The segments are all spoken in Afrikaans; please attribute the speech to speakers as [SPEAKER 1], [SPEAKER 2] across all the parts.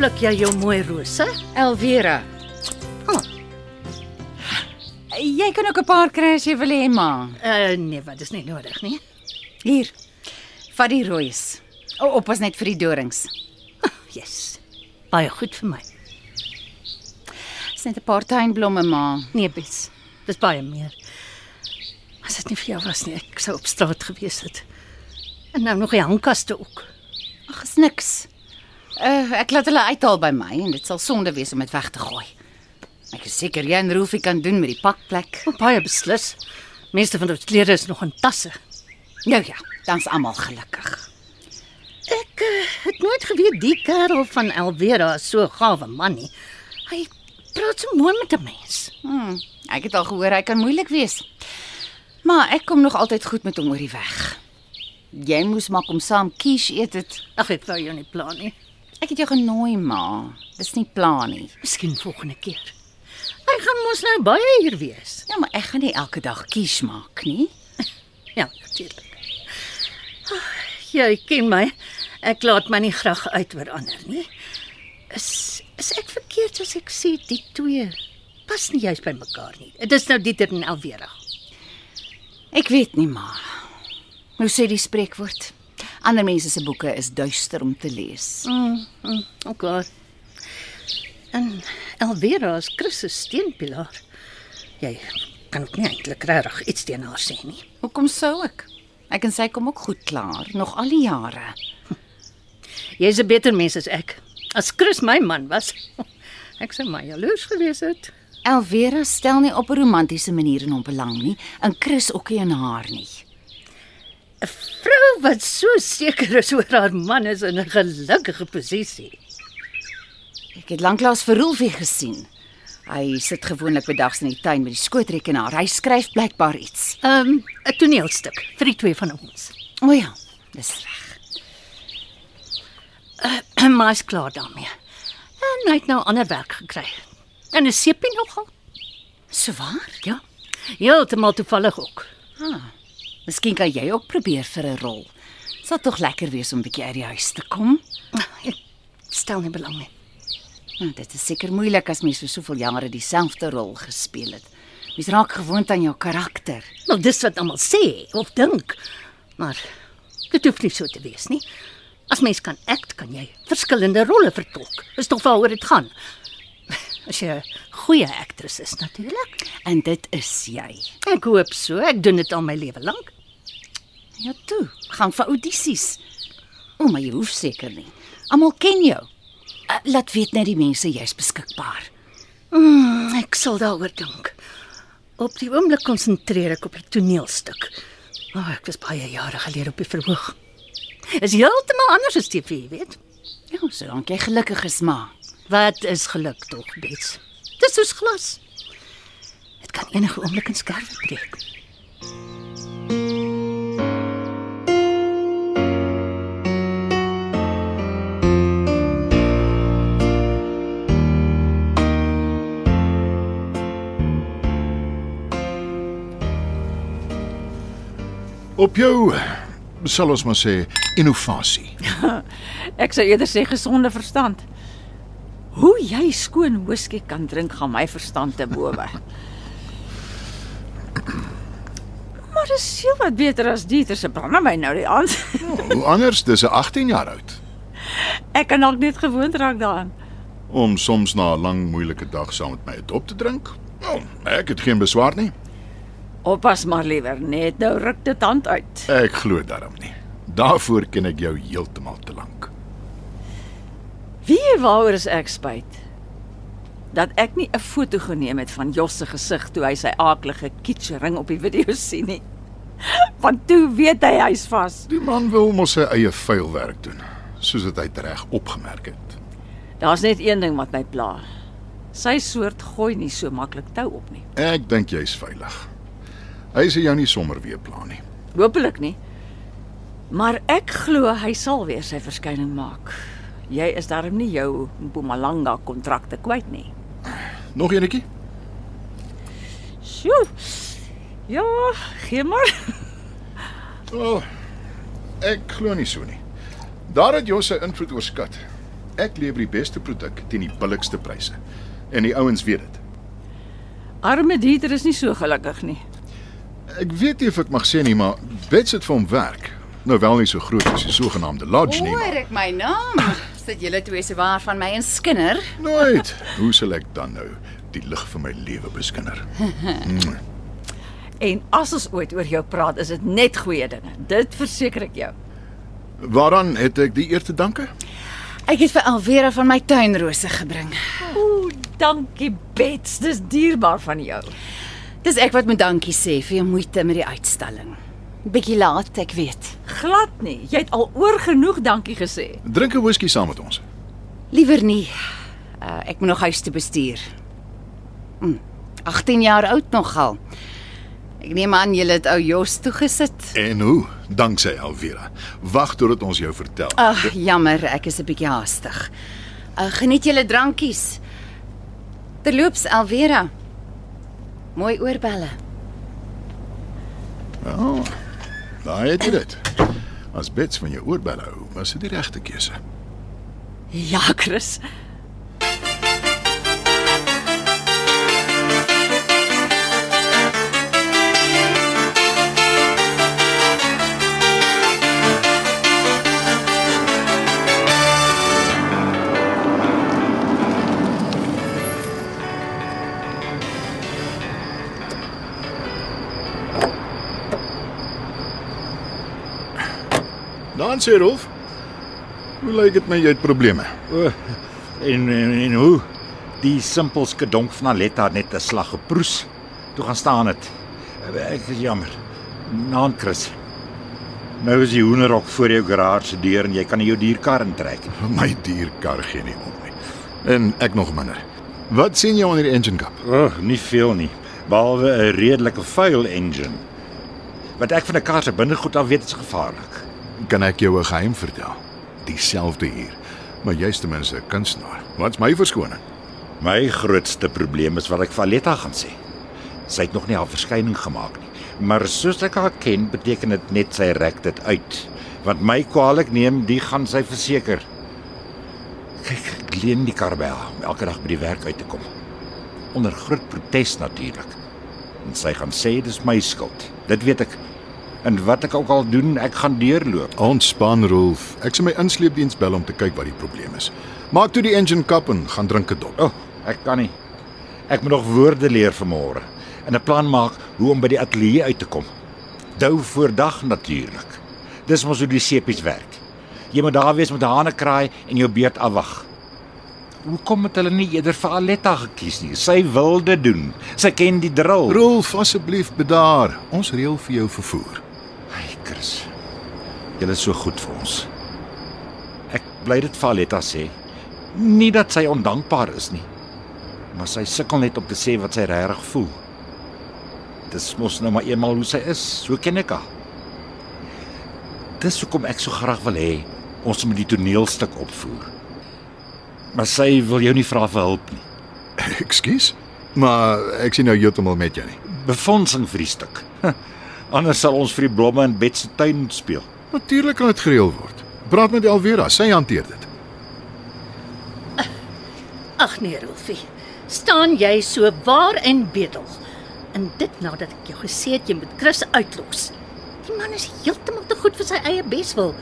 [SPEAKER 1] Pluk jy jou mooi rose?
[SPEAKER 2] Elvira.
[SPEAKER 1] Oh.
[SPEAKER 2] Jy kan ook 'n paar kry as jy wil hê, ma.
[SPEAKER 1] Uh nee, wat is nie nodig nie.
[SPEAKER 2] Hier. Vat die rooies. O, oh, oppas net vir die dorings.
[SPEAKER 1] Yes. Baie goed vir my.
[SPEAKER 2] Dis net 'n paar tuinblomme, ma.
[SPEAKER 1] Nee, Bes. Dis baie meer. As dit nie vir jou was nie, ek sou op straat gewees het. En nou nog die hangkaste ook.
[SPEAKER 2] Ag, is niks. Uh, ek laat hulle uithaal by my en dit sal sonde wees om dit weg te gooi. Ek is seker jy en Rolfie kan doen met die pakplek.
[SPEAKER 1] Oh, baie beslis. Meeste van ons klere is nog in tasse.
[SPEAKER 2] Nou ja, dan's almal gelukkig.
[SPEAKER 1] Ek uh, het nooit geweet die kerel van Elvera is so 'n gawe man nie. Hy praat so mooi met 'n mens.
[SPEAKER 2] Hmm, ek het al gehoor hy kan moeilik wees. Maar ek kom nog altyd goed met hom oor die weg. Jy moes maar kom saam quiche eet dit.
[SPEAKER 1] Ag, ek wou jou nie plan nie.
[SPEAKER 2] Ek het jou genooi, ma. Dis nie plan nie.
[SPEAKER 1] Miskien volgende keer. Hy gaan mos nou baie hier wees.
[SPEAKER 2] Ja, maar ek gaan nie elke dag quiche maak nie.
[SPEAKER 1] Ja, natuurlik. Jy ken my. Ek laat my nie graag uit oor ander nie. Is is ek verkeerd as ek sê die twee pas nie juist by mekaar nie. Dit is nou Dieter en Elvera.
[SPEAKER 2] Ek weet nie, ma. Hoe sê die spreekwoord? Ander mense se boeke is duister om te lees.
[SPEAKER 1] Mm, mm okay. En Elvera is Chris se steunpilaar. Jy kan ook nie eintlik regtig iets teen haar sê nie.
[SPEAKER 2] Hoekom sou ek? Ek en sy kom ook goed klaar, nog al die jare.
[SPEAKER 1] Jy's 'n beter mens as ek. As Chris my man was, ek sou maar jaloers gewees het.
[SPEAKER 2] Elvera stel nie op 'n romantiese manier in hom belang nie, en Chris ook nie in haar nie.
[SPEAKER 1] 'n Vrou wat so seker is oor haar man is in 'n gelukkige posisie.
[SPEAKER 2] Ek het lanklaas vir Rolfie gesien. Hy sit gewoonlik bedags in die tuin met die skootrekenaar. Hy skryf blykbaar iets.
[SPEAKER 1] Ehm, um, 'n toneelstuk vir die twee van ons.
[SPEAKER 2] O ja, dis reg.
[SPEAKER 1] Uh, maar is klaar daarmee. En hy het nou ander werk gekry. En 'n sepie nogal.
[SPEAKER 2] So waar?
[SPEAKER 1] Ja. Heeltemal toevallig ook.
[SPEAKER 2] Ah. Miskien kan jy ook probeer vir 'n rol. Sal tog lekker wees om bietjie uit die huis te kom.
[SPEAKER 1] Ek stel nie belang nie.
[SPEAKER 2] Nou, dit is seker moeilik as mens vir soveel jare dieselfde rol gespeel het. Mens raak gewoond aan jou karakter.
[SPEAKER 1] Nou dis wat almal sê of dink. Maar dit hoef nie so te wees nie. As mens kan act, kan jy verskillende rolle vertolk. Dis tog waaroor dit gaan. As jy 'n goeie aktris is natuurlik.
[SPEAKER 2] En dit is jy.
[SPEAKER 1] Ek hoop so. Ek doen dit al my lewe lank.
[SPEAKER 2] Ja, toe. Gaan vir audisies. O, maar jy hoef seker nie. Almal ken jou. Uh, laat weet net die mense jy's beskikbaar.
[SPEAKER 1] Mm, ek sal daaroor dink. Op die oomblik konsentreer ek op die toneelstuk. O, oh, ek was baie jare gelede op die verhoog. Is heeltemal anders as TV, weet?
[SPEAKER 2] Ja, solank jy gelukkig is, ma.
[SPEAKER 1] Wat is geluk tog, Bets? Dis soos glas. Dit kan enige oomblik in skerwe breek.
[SPEAKER 3] Op jou sal ons maar sê innovasie.
[SPEAKER 4] Ek sou eerder sê gesonde verstand. Hoe jy skoon whisky kan drink gaan my verstand te bowe. maar dit is seker wat beter as Dieter se brandewyn nou die aand.
[SPEAKER 3] Hoe anders, dis 'n 18 jaar oud.
[SPEAKER 4] Ek kan dalk net gewoond raak daaraan.
[SPEAKER 3] Om soms na 'n lang moeilike dag saam met my 'n dop te drink. Oh, ek het geen beswaar nie.
[SPEAKER 4] Oppas maar liewer net nou ruk dit hand uit.
[SPEAKER 3] Ek glo daarom nie. Daarvoor ken ek jou heeltemal te lank.
[SPEAKER 4] Wie waaroor is ek spyt? Dat ek nie 'n foto geneem het van Jos se gesig toe hy sy aaklige kitschering op die video sien nie. Want toe weet hy hy's vas.
[SPEAKER 3] Die man wil mos sy eie vuil werk doen, soos dit hy reg opgemerk het.
[SPEAKER 4] Daar's net een ding wat my pla. Sy soort gooi nie so maklik tou op nie.
[SPEAKER 3] Ek dink jy's veilig. Hy sê jou nie sommer weer pla nie.
[SPEAKER 4] Hoopelik nie. Maar ek glo hy sal weer sy verskyning maak. Jy is darm nie jou Mpumalanga kontrakte kwyt nie.
[SPEAKER 3] Nog enetjie?
[SPEAKER 4] Sjoe. Ja, gee maar.
[SPEAKER 3] O, oh, ek glo nie so nie. Daar het Jos sy invloed oorskat. Ek lewer die beste produk teen die billikste pryse. En die ouens weet dit.
[SPEAKER 4] Arme Dieter is nie so gelukkig nie.
[SPEAKER 3] Ek weet nie of ek mag sê nie, maar Bets het vir hom werk. Nou wel nie so groot as die sogenaamde lodge nie,
[SPEAKER 2] Hoor
[SPEAKER 3] maar
[SPEAKER 2] ek my naam? Sit julle twee se waar van my en Skinner?
[SPEAKER 3] nooit. Hoe sal ek dan nou die lig van my lewe beskinner?
[SPEAKER 4] En as ons ooit oor jou praat, is dit net goeie dinge. Dit verseker ek jou.
[SPEAKER 3] Waaraan het ek die eer te danke?
[SPEAKER 2] Ek het vir Alvera van my tuinrose gebring.
[SPEAKER 4] Ooh, dankie Bets, dis dierbaar van jou.
[SPEAKER 2] Dis ek wat moet dankie sê vir jou moeite met die uitstalling. Bietjie laat, ek weet.
[SPEAKER 4] Glad nie. Jy het al oor genoeg dankie gesê.
[SPEAKER 3] Drink 'n whisky saam met ons.
[SPEAKER 2] Liewer nie. Uh, ek moet nog huis toe bestuur. Hm, 18 jaar oud nogal. Ek neem aan julle het ou Jos toegesit.
[SPEAKER 3] En hoe? Danksy Alvera. Wag totdat ons jou vertel.
[SPEAKER 2] Ag, jammer, ek is 'n bietjie haastig. Uh, geniet julle drankies. Terloops, Alvera. Mooi oorbelle.
[SPEAKER 3] Oh, daar het jy dit. As Bets van jou oorbelle hou, was dit die regte keuse.
[SPEAKER 4] Ja, Chris.
[SPEAKER 3] Dan sê Rolf, hoe lyk dit met jou probleme?
[SPEAKER 5] O, en, en en hoe die simpel skedonk van Aletta het net 'n slag geproes. Toe gaan staan dit. Ek is jammer. Naam Chris. Nou is die hoenderhok voor jou garage se deur en jy kan nie jou dierkar intrek nie.
[SPEAKER 3] My dierkar gee nie om nie. En ek nog minder. Wat sien jy onder die engine cap?
[SPEAKER 5] O, oh, nie veel nie, behalwe 'n redelike vuil engine. Wat ek van 'n kar se binnegoed af weet is gevaarlik.
[SPEAKER 3] Kan ek jou 'n geheim vertel? Dieselfde hier. Maar jy's ten minste 'n kunstenaar. Wat's my verskoning?
[SPEAKER 5] My grootste probleem is wat ek vir Aletta gaan sê. Sy het nog nie haar verskyning gemaak nie, maar soos ek haar ken, beteken dit net sy rek dit uit. Want my kwaliek neem, die gaan sy verseker. Kyk, ek leen die kar by haar om elke dag by die werk uit te kom. Onder groot protes natuurlik. En sy gaan sê dis my skuld. Dit weet ek. En wat ek ook al doen, ek gaan deurloop.
[SPEAKER 3] Ontspan Rolf. Ek sal my insleepdiens bel om te kyk wat die probleem is. Maak toe die engine cap en gaan drink 'n dop.
[SPEAKER 5] O, oh, ek kan nie. Ek moet nog woorde leer vir môre en 'n plan maak hoe om by die ateljee uit te kom. Dou voor dag natuurlik. Dis mos hoe die sepies werk. Jy moet daar wees met hane kraai en jou beurt afwag. Hoekom het hulle nie eerder vir Aletta gekies nie? Sy wil dit doen. Sy ken die drill.
[SPEAKER 3] Rolf, asseblief bedaar. Ons reël vir jou vervoer.
[SPEAKER 5] Chris. Jy is so goed vir ons. Ek bly dit vir Aletta sê. Nie dat sy ondankbaar is nie, maar sy sukkel net om te sê wat sy regtig voel. Dis mos nou maar eenmal hoe sy is, so ken ek haar. Dis hoekom ek so graag wil hê ons moet die toneelstuk opvoer. Maar sy wil jou nie vra vir hulp nie.
[SPEAKER 3] Ekskuus, maar ek sien nou heeltemal met jou nie.
[SPEAKER 5] Befondsing vir die stuk. Anders sal ons vir die blomme in Bet se tuin speel.
[SPEAKER 3] Natuurlik kan dit gereël word. Praat met Alvera, sy hanteer dit.
[SPEAKER 1] Ag nee, Rolfie. Staan jy so waar en bedel? En dit nadat ek jou gesê het jy moet Chris uitlos. Die man is heeltemal te goed vir sy eie beswil.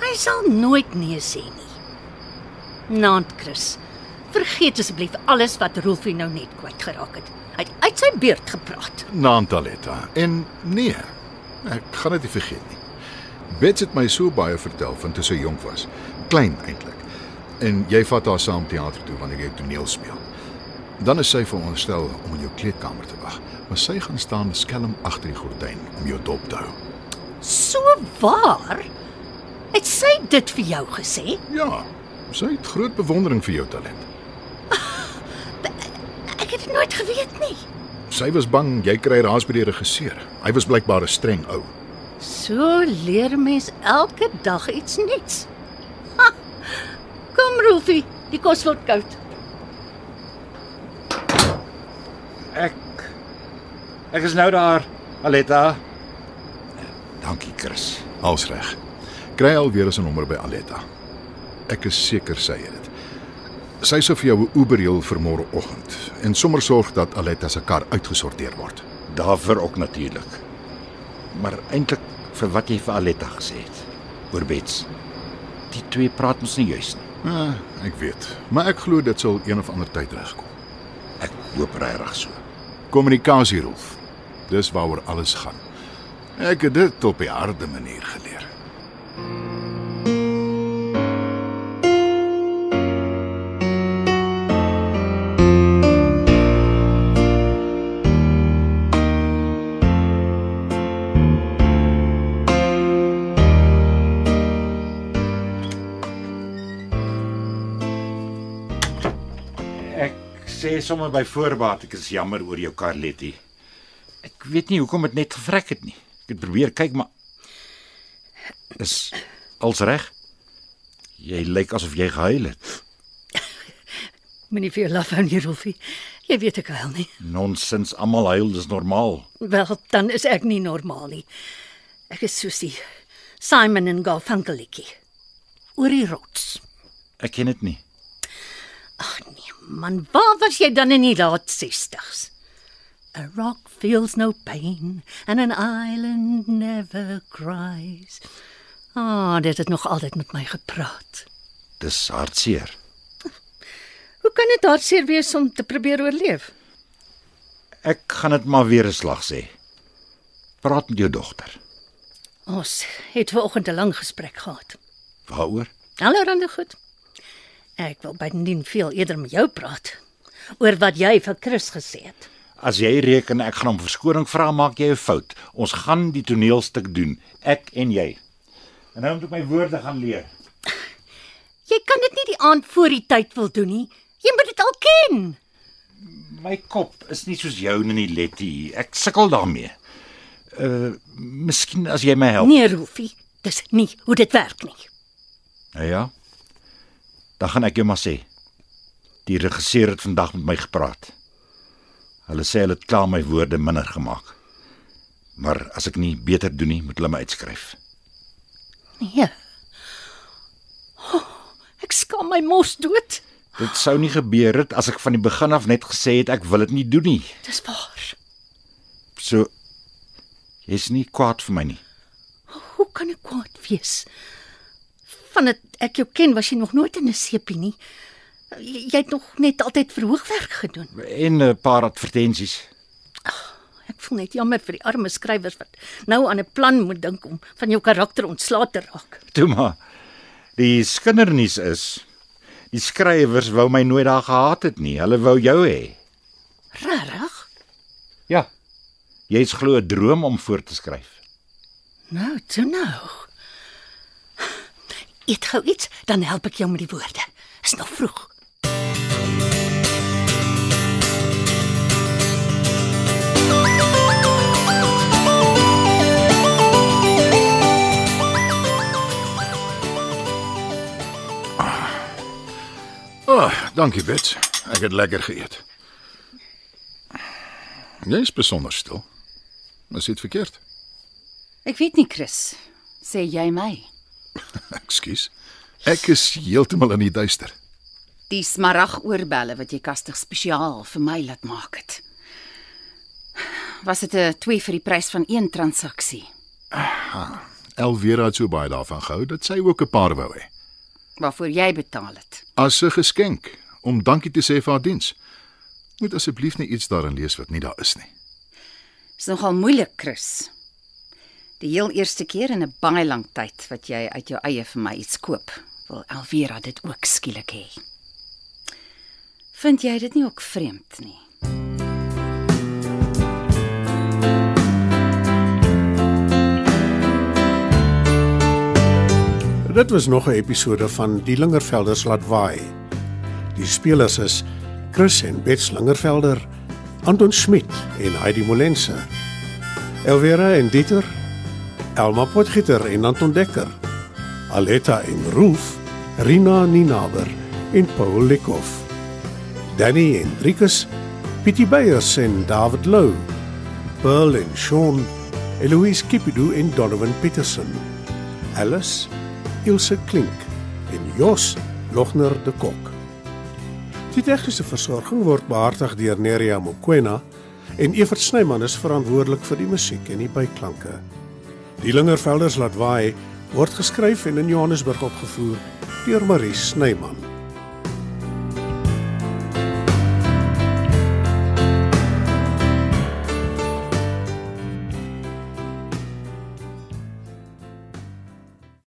[SPEAKER 1] Hy sal nooit nee sê nie. Naand Chris. Vergeet asseblief alles wat Rolfie nou net kwyt geraak het. Hy het uit sy beurt gepraat.
[SPEAKER 3] Naam Taletta. En nee, ek gaan dit nie vergeet nie. Bets het my so baie vertel van toe sy jonk was. Klein eintlik. En jy vat haar saam teater toe wanneer jy toneel speel. Dan is sy veronderstel om in jou kleedkamer te wag, maar sy gaan staan skelm agter die gordyn om jou dop te hou.
[SPEAKER 1] So waar? Het sy dit vir jou gesê?
[SPEAKER 3] Ja, sy het groot bewondering vir jou talent.
[SPEAKER 1] Het nooit geweet nie.
[SPEAKER 3] Sy was bang jy kry raas by die regisseur. Hy was blykbaar 'n streng ou.
[SPEAKER 1] So leer mens elke dag iets nuuts. Ha, kom Rolfie, die kos word koud.
[SPEAKER 5] Ek Ek is nou daar, Aletta. Dankie, Chris.
[SPEAKER 3] Als reg. Kry alweer 'n nommer by Aletta. Ek is seker sy het dit. Sy sou vir jou 'n Uber heel vir môreoggend en sommer sorg dat Aletta se kar uitgesorteer word.
[SPEAKER 5] Daarvoor ook natuurlik. Maar eintlik vir wat jy vir Aletta gesê het oor Bets. Die twee praat mos nie juis nie.
[SPEAKER 3] Ja, ek weet, maar ek glo dit sal een of ander tyd regkom.
[SPEAKER 5] Ek hoop regtig so.
[SPEAKER 3] Kommunikasie, Rolf. Dis waaroor alles gaan. Ek het dit op 'n harde manier geleer.
[SPEAKER 5] Sê sommer by voorbaat ek is jammer oor jou Carletti. Ek weet nie hoekom dit net gevrek het nie. Ek het probeer kyk maar is als reg. Jy lyk asof jy gehuil het.
[SPEAKER 1] Moenie vir jou laf hou nie, Rolfie. Jy weet ek huil nie.
[SPEAKER 5] Nonsens, almal huil, dis normaal.
[SPEAKER 1] Wel, dan is ek nie normaal nie. Ek is soos die Simon en Garfunkelie. Oor die rots.
[SPEAKER 5] Ek ken dit nie.
[SPEAKER 1] Ag nee, man, waar was jy dan in die laat 60s? A rock feels no pain and an island never cries. Ah, oh, dit het nog altyd met my gepraat.
[SPEAKER 5] Dis hartseer.
[SPEAKER 1] Hoe kan dit hartseer wees om te probeer oorleef?
[SPEAKER 5] Ek gaan dit maar weer 'n slag sê. Praat met jou dogter.
[SPEAKER 1] Ons het vanoggend 'n lang gesprek gehad.
[SPEAKER 5] Waaroor?
[SPEAKER 1] Allerhande goed. Ek wil bydien veel eerder met jou praat oor wat jy vir Chris gesê het.
[SPEAKER 5] As jy reken ek gaan hom verskoning vra, maak jy 'n fout. Ons gaan die toneelstuk doen, ek en jy. En nou moet ek my woorde gaan leer.
[SPEAKER 1] Jy kan dit nie die aand voor die tyd wil doen nie. Jy moet dit al ken.
[SPEAKER 5] My kop is nie soos jou nie, Letty. Ek sukkel daarmee. Uh, miskien as jy my help.
[SPEAKER 1] Nee, Rolfie, dis nie hoe dit werk nie.
[SPEAKER 5] Nou ja. Dan gaan ek jou maar sê. Die regisseur het vandag met my gepraat. Hulle sê hulle het klaar my woorde minder gemaak. Maar as ek nie beter doen nie, moet hulle my uitskryf.
[SPEAKER 1] Nee. Oh, ek skaam my mos dood.
[SPEAKER 5] Dit sou nie gebeur het as ek van die begin af net gesê het ek wil dit nie doen nie.
[SPEAKER 1] Dis waar.
[SPEAKER 5] So jy's nie kwaad vir my nie.
[SPEAKER 1] Hoe kan ek kwaad wees? Vandat ek jou ken, was jy nog nooit in 'n sepie nie. Jy, jy het nog net altyd verhoogwerk gedoen.
[SPEAKER 5] En 'n paar advertensies.
[SPEAKER 1] Ek voel net jammer vir die arme skrywers wat nou aan 'n plan moet dink om van jou karakter ontslae te raak.
[SPEAKER 5] Toe maar. Die skindernuus is die skrywers wou my nooit daar gehad het nie. Hulle wou jou hê.
[SPEAKER 1] Regtig?
[SPEAKER 5] Ja. Jy's glo 'n droom om voor te skryf.
[SPEAKER 1] Nou, toe nou. Eet gou iets, dan help ek jou met die woorde. Is nog vroeg.
[SPEAKER 3] Ah, oh, dankie Bets. Ek het lekker geëet. Jy's besonder stil. Is dit verkeerd?
[SPEAKER 2] Ek weet nie, Chris. Sê jy my?
[SPEAKER 3] Ekskuus. Ek is heeltemal in die duister.
[SPEAKER 2] Die smarag oorbelle wat jy kastig spesiaal vir my laat maak het. Was dit 'n twee vir die prys van een transaksie?
[SPEAKER 3] Elvira het so baie daarvan gehou dat sy ook 'n paar wou hê.
[SPEAKER 2] Waarvoor jy betaal het.
[SPEAKER 3] As 'n geskenk om dankie te sê vir haar diens. Moet asseblief nie iets daarin lees wat nie daar is nie.
[SPEAKER 2] Is nogal moeilik, Chris. Die heel eerste keer in 'n baie lang tyd wat jy uit jou eie vir my iets koop, wil Elvira dit ook skielik hê. Vind jy dit nie ook vreemd nie?
[SPEAKER 6] Dit was nog 'n episode van Die Lingervelders laat waai. Die spelers is Chris en Bet Slingervelder, Anton Smit en Heidi Molense. Elvera en Dieter, Elma Potgieter en Anton Dekker. Aletta en Roof, Rina Ninaber en Paul Lekhoff. Danny en Driekus, Pietie Beyers en David Lou. Pearl en Sean, Eloise Kipidu en Donovan Petersen. Alice, Ilse Klink en Jos Logner de Kok. Die tegniese versorging word behartig deur Nerea Mokoena en Evert Snyman is verantwoordelik vir die musiek en die byklanke. Die Lingervelders laat waai word geskryf en in Johannesburg opgevoer deur Marie Snyman.